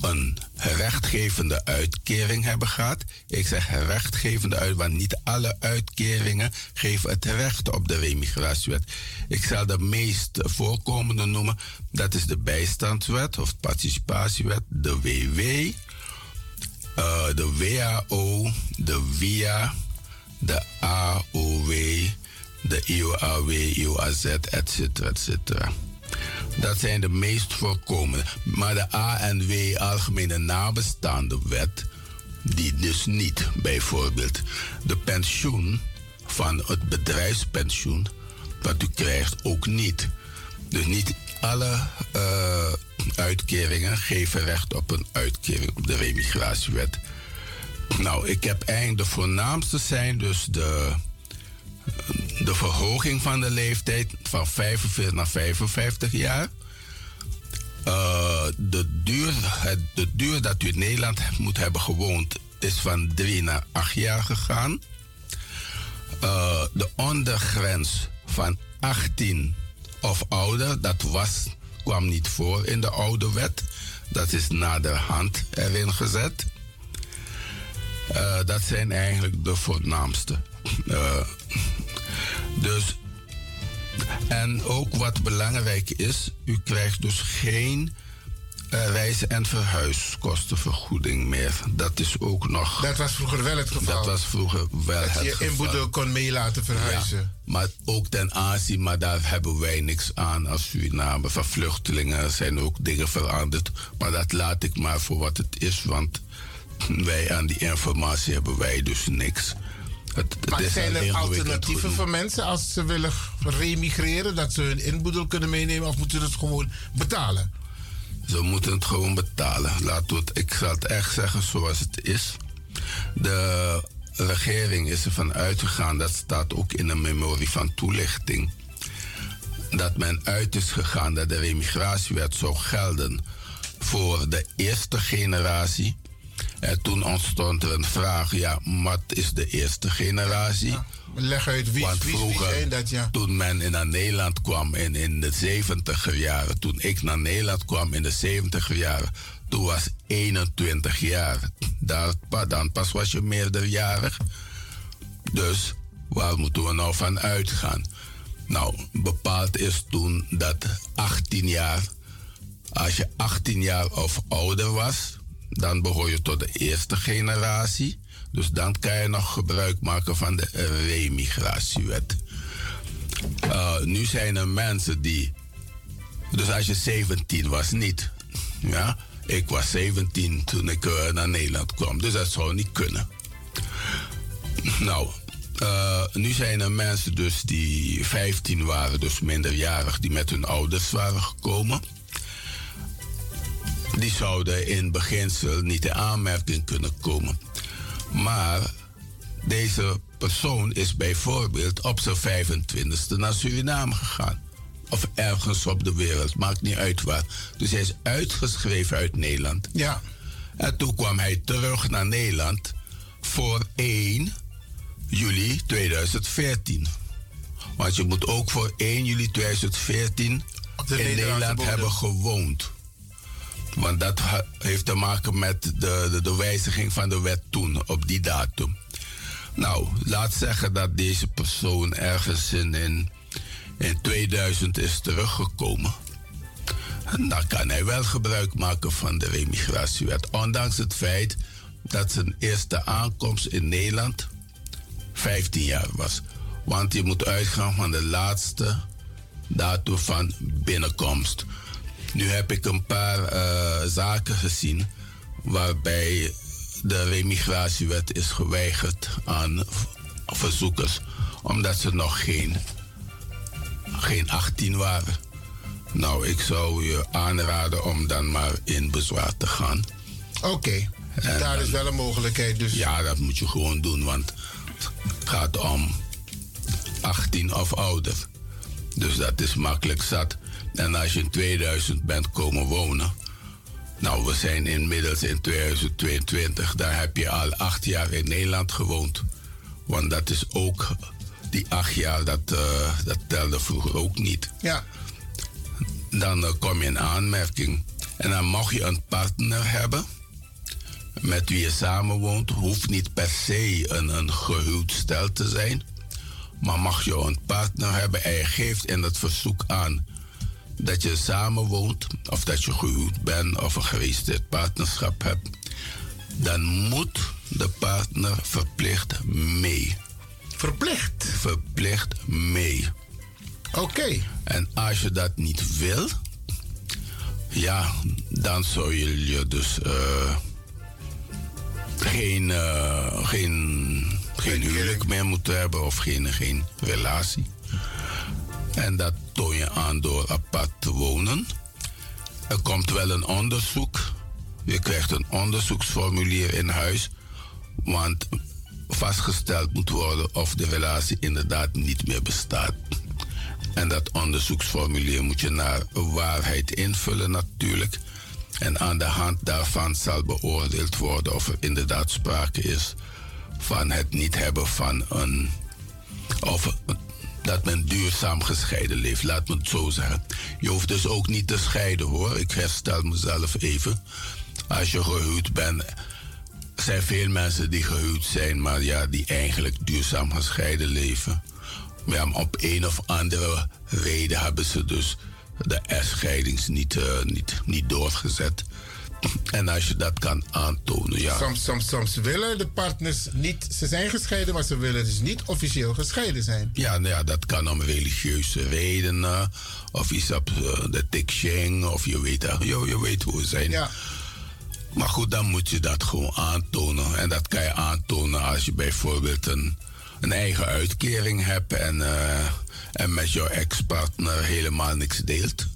een rechtgevende uitkering hebben gehad. Ik zeg rechtgevende uit, want niet alle uitkeringen geven het recht op de remigratiewet. Ik zal de meest voorkomende noemen. Dat is de bijstandswet of participatiewet, de WW, uh, de WAO, de WIA, de AOW, de IOAW, IOAZ, etc. etc. Dat zijn de meest voorkomende. Maar de ANW, Algemene Nabestaande Wet, die dus niet. Bijvoorbeeld de pensioen van het bedrijfspensioen, wat u krijgt, ook niet. Dus niet alle uh, uitkeringen geven recht op een uitkering op de remigratiewet. Nou, ik heb eigenlijk de voornaamste zijn dus de de verhoging van de leeftijd van 45 naar 55 jaar. Uh, de, duur, de duur dat u in Nederland moet hebben gewoond is van 3 naar 8 jaar gegaan. Uh, de ondergrens van 18 of ouder, dat was, kwam niet voor in de oude wet. Dat is naderhand erin gezet. Uh, dat zijn eigenlijk de voornaamste. Dus, en ook wat belangrijk is, u krijgt dus geen uh, reizen- en verhuiskostenvergoeding meer. Dat is ook nog. Dat was vroeger wel het geval. Dat was vroeger wel dat het je geval. inboedel kon mee laten verhuizen. Ja, maar ook ten aanzien, maar daar hebben wij niks aan als Suriname. Van vluchtelingen zijn ook dingen veranderd. Maar dat laat ik maar voor wat het is, want wij aan die informatie hebben wij dus niks. Het, het maar is zijn er alternatieven voor mensen als ze willen remigreren? Dat ze hun inboedel kunnen meenemen of moeten ze het gewoon betalen? Ze moeten het gewoon betalen. Laat het, ik zal het echt zeggen zoals het is. De regering is ervan uitgegaan, dat staat ook in een memorie van toelichting, dat men uit is gegaan dat de remigratiewet zou gelden voor de eerste generatie. En toen ontstond er een vraag, ja, wat is de eerste generatie? Leg uit wie, Want wie, wie vroeger, zijn dat, ja. toen men in naar Nederland kwam in, in de 70 jaren, toen ik naar Nederland kwam in de 70 jaren, toen was 21 jaar. Daar, dan pas was je meerderjarig. Dus waar moeten we nou van uitgaan? Nou, bepaald is toen dat 18 jaar, als je 18 jaar of ouder was, dan behoor je tot de eerste generatie. Dus dan kan je nog gebruik maken van de remigratiewet. Uh, nu zijn er mensen die. Dus als je 17 was, niet. Ja, ik was 17 toen ik uh, naar Nederland kwam. Dus dat zou niet kunnen. Nou, uh, nu zijn er mensen dus die 15 waren, dus minderjarig, die met hun ouders waren gekomen. Die zouden in beginsel niet in aanmerking kunnen komen. Maar deze persoon is bijvoorbeeld op zijn 25e naar Suriname gegaan. Of ergens op de wereld, maakt niet uit waar. Dus hij is uitgeschreven uit Nederland. Ja. En toen kwam hij terug naar Nederland voor 1 juli 2014. Want je moet ook voor 1 juli 2014 in Nederland hebben gewoond. Want dat heeft te maken met de, de, de wijziging van de wet toen, op die datum. Nou, laat zeggen dat deze persoon ergens in, in, in 2000 is teruggekomen. En dan kan hij wel gebruik maken van de remigratiewet. Ondanks het feit dat zijn eerste aankomst in Nederland 15 jaar was. Want je moet uitgaan van de laatste datum van binnenkomst. Nu heb ik een paar eh, zaken gezien waarbij de remigratiewet is geweigerd aan verzoekers, omdat ze nog geen, geen 18 waren. Nou, ik zou je aanraden om dan maar in bezwaar te gaan. Oké, daar is wel een mogelijkheid. Dus Ja, dat moet je gewoon doen, want het gaat om 18 of ouder. Dus dat is makkelijk zat. En als je in 2000 bent komen wonen. Nou, we zijn inmiddels in 2022. Daar heb je al acht jaar in Nederland gewoond. Want dat is ook. Die acht jaar, dat, eh, dat telde vroeger ook niet. Ja. Dan eh, kom je in aanmerking. En dan mag je een partner hebben met wie je samenwoont. Hoeft niet per se een, een gehuwd stel te zijn. Maar mag je een partner hebben en je geeft in het verzoek aan dat je samenwoont, of dat je gehuwd bent of een geregistreerd partnerschap hebt, dan moet de partner verplicht mee. Verplicht? Verplicht mee. Oké. En als je dat niet wil, ja, dan zou je je dus eh, geen, eh, geen, geen huwelijk meer moeten hebben of geen, geen relatie. En dat toon je aan door apart te wonen. Er komt wel een onderzoek. Je krijgt een onderzoeksformulier in huis. Want vastgesteld moet worden of de relatie inderdaad niet meer bestaat. En dat onderzoeksformulier moet je naar waarheid invullen natuurlijk. En aan de hand daarvan zal beoordeeld worden of er inderdaad sprake is van het niet hebben van een. of dat men duurzaam gescheiden leeft, laat me het zo zeggen. Je hoeft dus ook niet te scheiden hoor. Ik herstel mezelf even. Als je gehuwd bent, zijn veel mensen die gehuwd zijn, maar ja, die eigenlijk duurzaam gescheiden leven. Maar om een of andere reden hebben ze dus de echtscheidings niet, eh, niet, niet doorgezet. En als je dat kan aantonen, ja. Soms, soms, soms willen de partners niet, ze zijn gescheiden, maar ze willen dus niet officieel gescheiden zijn. Ja, nou ja, dat kan om religieuze redenen. Of iets op eh, de Tikshing. Of je weet, eh, je, je weet hoe we zijn. Ja. Maar goed, dan moet je dat gewoon aantonen. En dat kan je aantonen als je bijvoorbeeld een, een eigen uitkering hebt. En, eh, en met jouw ex-partner helemaal niks deelt.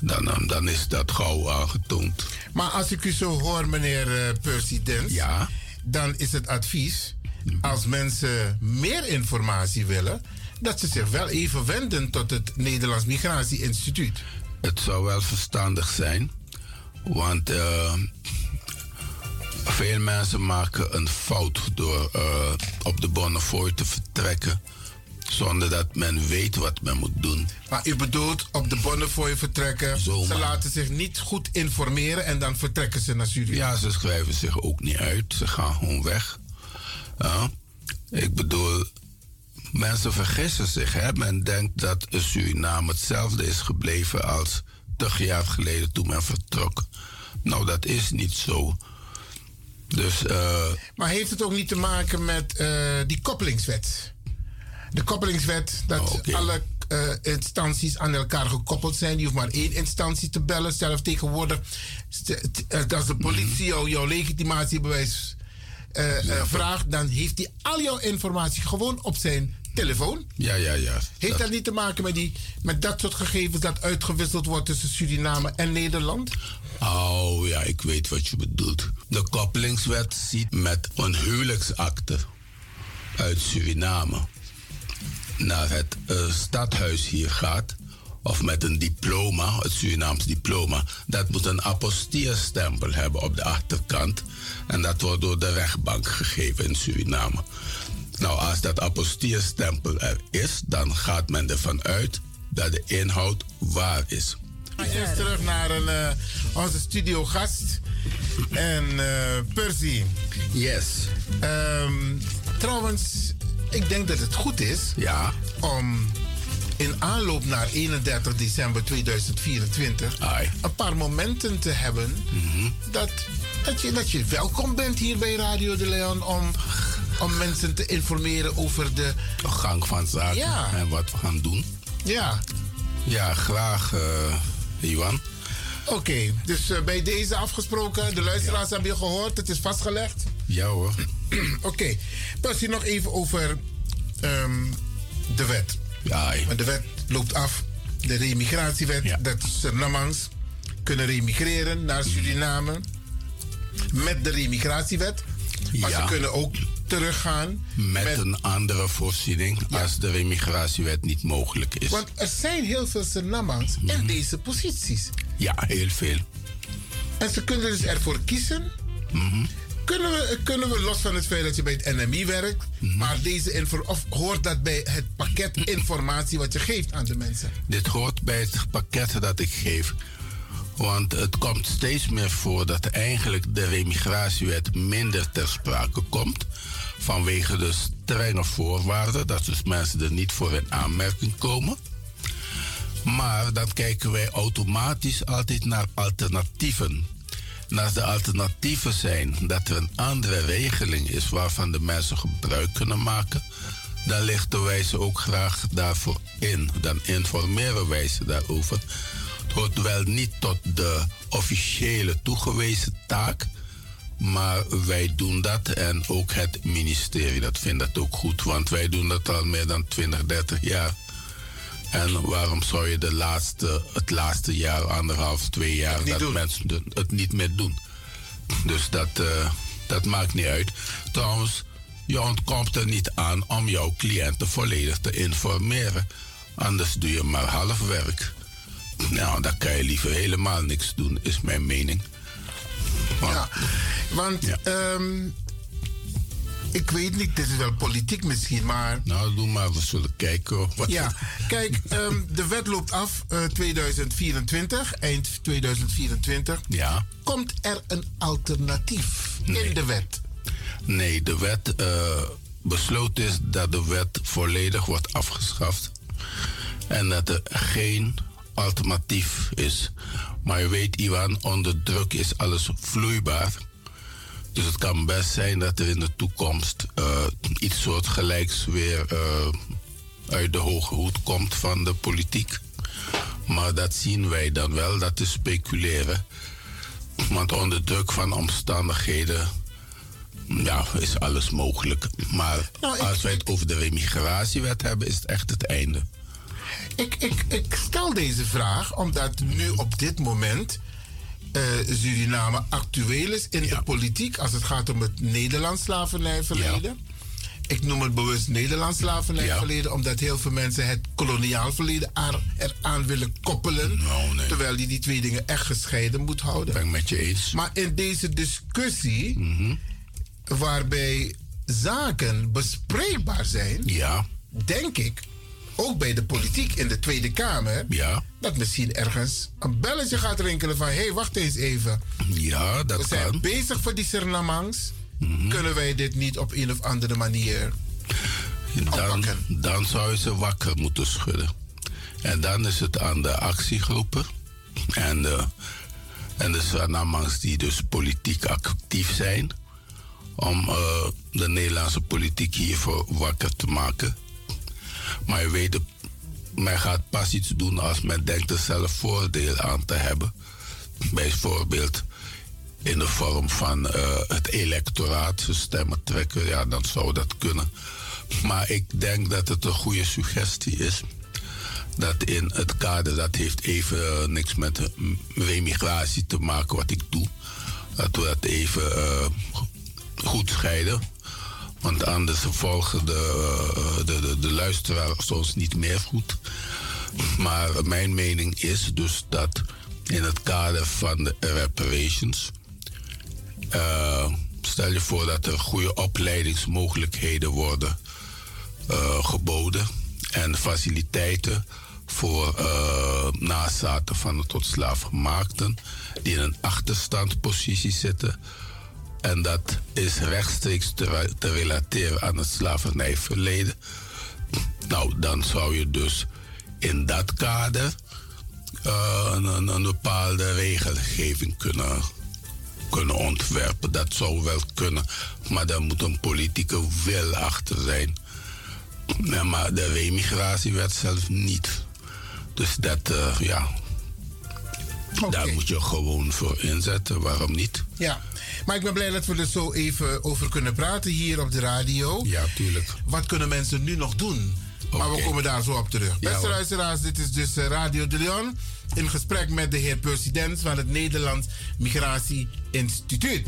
Dan, dan, is dat gauw aangetoond. Maar als ik u zo hoor, meneer eh, Dens, ja. dan is het advies, als mensen meer informatie willen, dat ze zich wel even wenden tot het Nederlands Migratie Instituut. Het zou wel verstandig zijn, want eh, veel mensen maken een fout door eh, op de Bonnefoy te vertrekken zonder dat men weet wat men moet doen. Maar u bedoelt op de Bonnefoy vertrekken, Zomaar. ze laten zich niet goed informeren en dan vertrekken ze naar Suriname. Ja, ze schrijven zich ook niet uit. Ze gaan gewoon weg. Ja. Ik bedoel, mensen vergissen zich. Hè? Men denkt dat Suriname hetzelfde is gebleven als 30 jaar geleden toen men vertrok. Nou, dat is niet zo. Dus, eh, Maar heeft het ook niet te maken met eh, die koppelingswet? De koppelingswet, dat alle eh, instanties aan elkaar gekoppeld zijn. Je hoeft maar één instantie te bellen. Zelf tegenwoordig, eh, als de politie jou, jouw legitimatiebewijs eh, vraagt, dan heeft hij al jouw informatie gewoon op zijn telefoon. ja, ja, ja. Heeft dat niet te maken met, die, met dat soort gegevens dat uitgewisseld wordt tussen Suriname en Nederland? Oh ja, ik weet wat je bedoelt. De koppelingswet ziet met een huwelijksakte uit Suriname naar het eh, stadhuis hier gaat, of met een diploma, het Surinaams diploma, dat moet een apostilleerstempel hebben op de achterkant. En dat wordt door de rechtbank gegeven in Suriname. Nou, als dat apostilleerstempel er is, dan gaat men ervan uit dat de inhoud waar is. Eerst terug naar een, eh, onze studiogast. En eh, Percy. Yes. trouwens, ik denk dat het goed is ja. om in aanloop naar 31 december 2024 een paar momenten te hebben Mhm. dat, dat, je, dat je welkom bent hier bij Radio de Leon om, om mensen te informeren over de De gang van zaken Ja. en wat we gaan doen. Ja. Ja, graag, eh Iwan. Oké, dus eh, bij deze afgesproken, de luisteraars hebben je gehoord, het is vastgelegd. Ja hoor. Oké, okay. hier nog even over ehm, de wet. Ja. Want de wet loopt af, de remigratiewet, dat Surinamangs kunnen remigreren naar Suriname met de remigratiewet. Maar ze kunnen ook teruggaan. Met, een andere voorziening als de remigratiewet niet mogelijk is. Want er zijn heel veel Surinamangs in deze posities. Ja, heel veel. En ze kunnen dus ervoor kiezen. Kunnen we, kunnen we, los van het feit dat je bij het NMI werkt, maar deze info, of hoort dat bij het pakket informatie wat je geeft aan de mensen? Dit hoort bij het pakket dat ik geef. Want het komt steeds meer voor dat eigenlijk de remigratiewet minder ter sprake komt. Vanwege de strenge voorwaarden, dat dus mensen er niet voor in aanmerking komen. Maar dan kijken wij automatisch altijd naar alternatieven. Als de alternatieven zijn dat er een andere regeling is waarvan de mensen gebruik kunnen maken, dan lichten wij ze ook graag daarvoor in. Dan informeren wij ze daarover. Het hoort wel niet tot de officiële toegewezen taak, maar wij doen dat en ook het ministerie dat vindt dat ook goed, want wij doen dat al meer dan 20, 30 jaar. En waarom zou je de laatste, het laatste jaar, anderhalf, twee jaar, dat doen. mensen het niet meer doen? Dus dat, uh, dat maakt niet uit. Trouwens, je ontkomt er niet aan om jouw cliënten volledig te informeren. Anders doe je maar half werk. Nou, dan kan je liever helemaal niks doen, is mijn mening. Maar, ja, want ja. Um, ik weet niet, dit is wel politiek misschien, maar... Nou, doe maar, we zullen kijken. Wat ja, kijk, um, de wet loopt af uh, 2024, eind 2024. Ja. Komt er een alternatief nee. in de wet? Nee, de wet uh, besloten is dat de wet volledig wordt afgeschaft. En dat er geen alternatief is. Maar je weet, Iwan, onder druk is alles vloeibaar. Dus het kan best zijn dat er in de toekomst uh, iets soortgelijks weer uh, uit de hoge hoed komt van de politiek. Maar dat zien wij dan wel, dat is speculeren. Want onder druk van omstandigheden ja, is alles mogelijk. Maar nou, ik, als wij het over de remigratiewet hebben, is het echt het einde. Ik, ik, ik stel deze vraag omdat nu op dit moment uh, Suriname actueel is in ja. de politiek als het gaat om het Nederlands slavernijverleden. Ja. Ik noem het bewust Nederlands slavernijverleden, ja. omdat heel veel mensen het koloniaal verleden eraan willen koppelen. No, nee. Terwijl die die twee dingen echt gescheiden moet houden. Ben ik met je eens. Maar in deze discussie, mm -hmm. waarbij zaken bespreekbaar zijn, ja. denk ik ook bij de politiek in de Tweede Kamer, ja. dat misschien ergens een belletje gaat rinkelen van hé, hey, wacht eens even. Ja, dat We zijn kan. bezig voor die Surinamangs. Mm -hmm. Kunnen wij dit niet op een of andere manier dan, dan zou je ze wakker moeten schudden. En dan is het aan de actiegroepen en de, en de Surinamangs die dus politiek actief zijn, om uh, de Nederlandse politiek hiervoor wakker te maken. Maar je weet, men gaat pas iets doen als men denkt er zelf voordeel aan te hebben. Bijvoorbeeld in de vorm van uh, het electoraat, ze stemmen trekken, ja, dan zou dat kunnen. Maar ik denk dat het een goede suggestie is. Dat in het kader, dat heeft even uh, niks met remigratie te maken wat ik doe. Dat we dat even goed scheiden. Want anders volgen de, de, de, de luisteraars ons niet meer goed. Maar mijn mening is dus dat in het kader van de reparations. Uh, stel je voor dat er goede opleidingsmogelijkheden worden uh, geboden en faciliteiten voor uh, nazaten van de tot slaafgemaakten die in een achterstandpositie zitten. En dat is rechtstreeks te, te relateren aan het slavernijverleden. Nou, dan zou je dus in dat kader uh, een, een, bepaalde regelgeving kunnen, kunnen ontwerpen. Dat zou wel kunnen, maar daar moet een politieke wil achter zijn. Ja, maar de remigratiewet zelf niet. Dus dat, uh, ja. Daar moet je gewoon voor inzetten, waarom niet? Ja, maar ik ben blij dat we er zo even over kunnen praten hier op de radio. Ja, tuurlijk. Wat kunnen mensen nu nog doen? Maar we komen daar zo op terug. Beste luisteraars, dit is dus eh, Radio de Leon. In gesprek met de heer president van het Nederlands Migratie Instituut.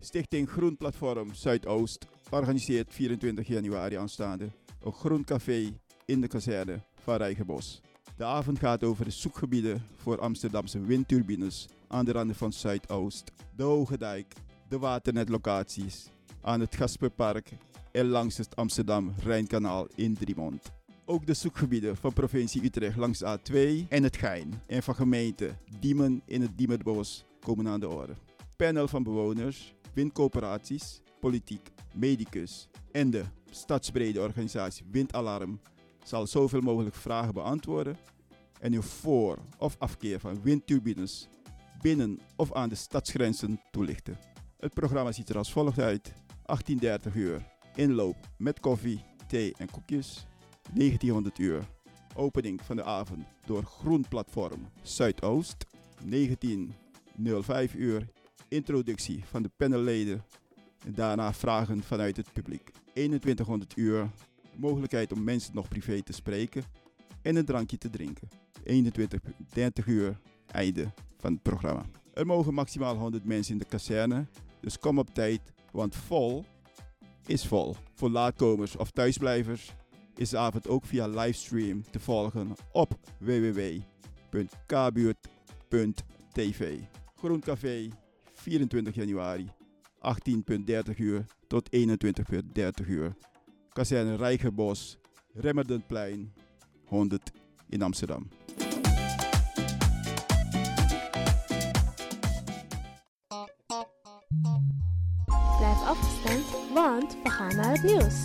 Stichting Groen Platform Zuidoost organiseert 24 januari aanstaande een groen café in de kazerne van Rijgenbos. De avond gaat over de zoekgebieden voor Amsterdamse windturbines aan de randen van Zuidoost, de Hoge Dijk, de waternetlocaties aan het Gasperpark en langs het Amsterdam-Rijnkanaal in Driemond. Ook de zoekgebieden van provincie Utrecht langs de A2 en het Gein en van gemeente Diemen in het Diemerbos komen aan de orde. Panel van bewoners, windcoöperaties, politiek, medicus en de stadsbrede organisatie Windalarm zal zoveel mogelijk vragen beantwoorden en uw voor- of afkeer van windturbines binnen of aan de stadsgrenzen toelichten. Het programma ziet er als volgt uit. 18.30 uur inloop met koffie, thee en koekjes. 1900 uur opening van de avond door Groen Platform Zuidoost. 19.05 uur introductie van de panelleden en daarna vragen vanuit het publiek. 2100 uur mogelijkheid om mensen nog privé te spreken en een drankje te drinken. 21.30 uur einde van het programma. Er mogen maximaal 100 mensen in de kazerne, dus kom op tijd, want vol is vol. Voor laatkomers of thuisblijvers is de avond ook via livestream te volgen op www.kbuurt.tv. Groen Café, 24 januari, 18.30 uur tot 21.30 uur. Kazerne Rijgenbos, Remmerdenplein, 100 in Amsterdam. Blijf afgestemd, want we gaan naar het nieuws.